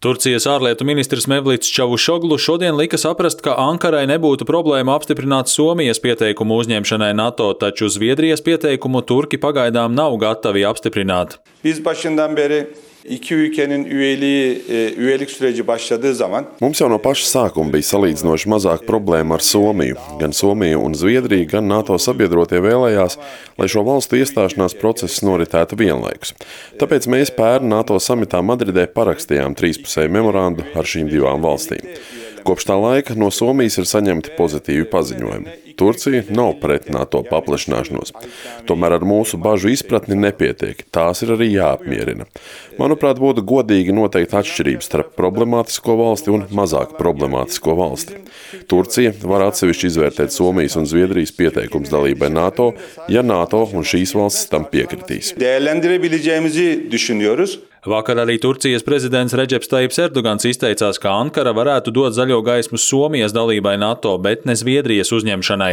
Turcijas ārlietu ministrs Mevlīts Čavušoglu šodien lika saprast, ka Ankarai nebūtu problēma apstiprināt Somijas pieteikumu uzņemšanai NATO, taču Zviedrijas pieteikumu Turki pagaidām nav gatavi apstiprināt. Biz başından beri iki ülkenin üyeliği, e, üyelik süreci başladığı zaman Mums jau no paša sākuma bija salīdzinoši mazāk problēma ar Somiju. Gan Somija un Zviedrija, gan NATO sabiedrotie vēlējās, lai šo valstu iestāšanās process noritētu vienlaikus. Tāpēc mēs pērn NATO samitā Madridē parakstījām trīspusēju memorandu ar šīm divām valstīm. Kopš tā laika no Somijas ir saņemti pozitīvi paziņojumi. Turcija nav pret NATO paplašināšanos. Tomēr ar mūsu bažu izpratni nepietiek. Tās ir arī jāapmierina. Manuprāt, būtu godīgi noteikt atšķirības starp problemātisko valsti un mazāk problemātisko valsti. Turcija var atsevišķi izvērtēt Somijas un Zviedrijas pieteikums dalībai NATO, ja NATO un šīs valstis tam piekritīs. Vakar arī Turcijas prezidents Reģeps Taips Erdogans izteicās, ka Ankara varētu dot zaļo gaismu Somijas dalībai NATO, bet ne Zviedrijas uzņemšanai.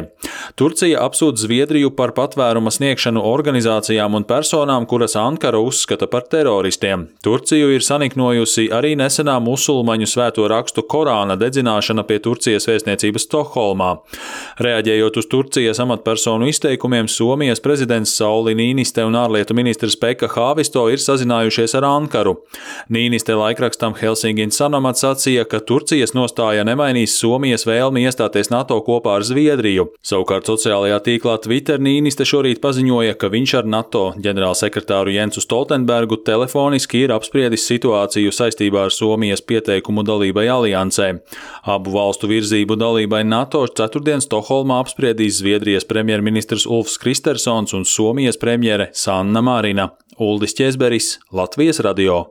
Turcija apsūdz Zviedriju par patvēruma sniegšanu organizācijām un personām, kuras Ankara uzskata par teroristiem. Turciju ir saniknojusi arī nesenā musulmaņu svēto rakstu Korāna dedzināšana pie Turcijas vēstniecības Stokholmā. Reaģējot uz Turcijas amatpersonu izteikumiem, Somijas prezidents Sauli Nīniste un ārlietu ministrs Pekka Hāvisto ir sazinājušies ar Ankaru. Nīniste laikrakstam Helsingin Sanomat sacīja, ka Turcijas nostāja nemainīs Somijas vēlmi iestāties NATO kopā ar Zviedriju. Savukārt sociālajā tīklā Twitter Nīniste šorīt paziņoja, ka viņš ar NATO ģenerālsekretāru Jensu Stoltenbergu telefoniski ir apspriedis situāciju saistībā ar Somijas pieteikumu dalībai aliansē. Abu valstu virzību dalībai NATO ceturtdien Stokholmā apspriedīs Zviedrijas premjerministrs Ulfs Kristersons un Somijas premjere Sanna Marina. Uldis Česberis, Latvijas sıralıyor.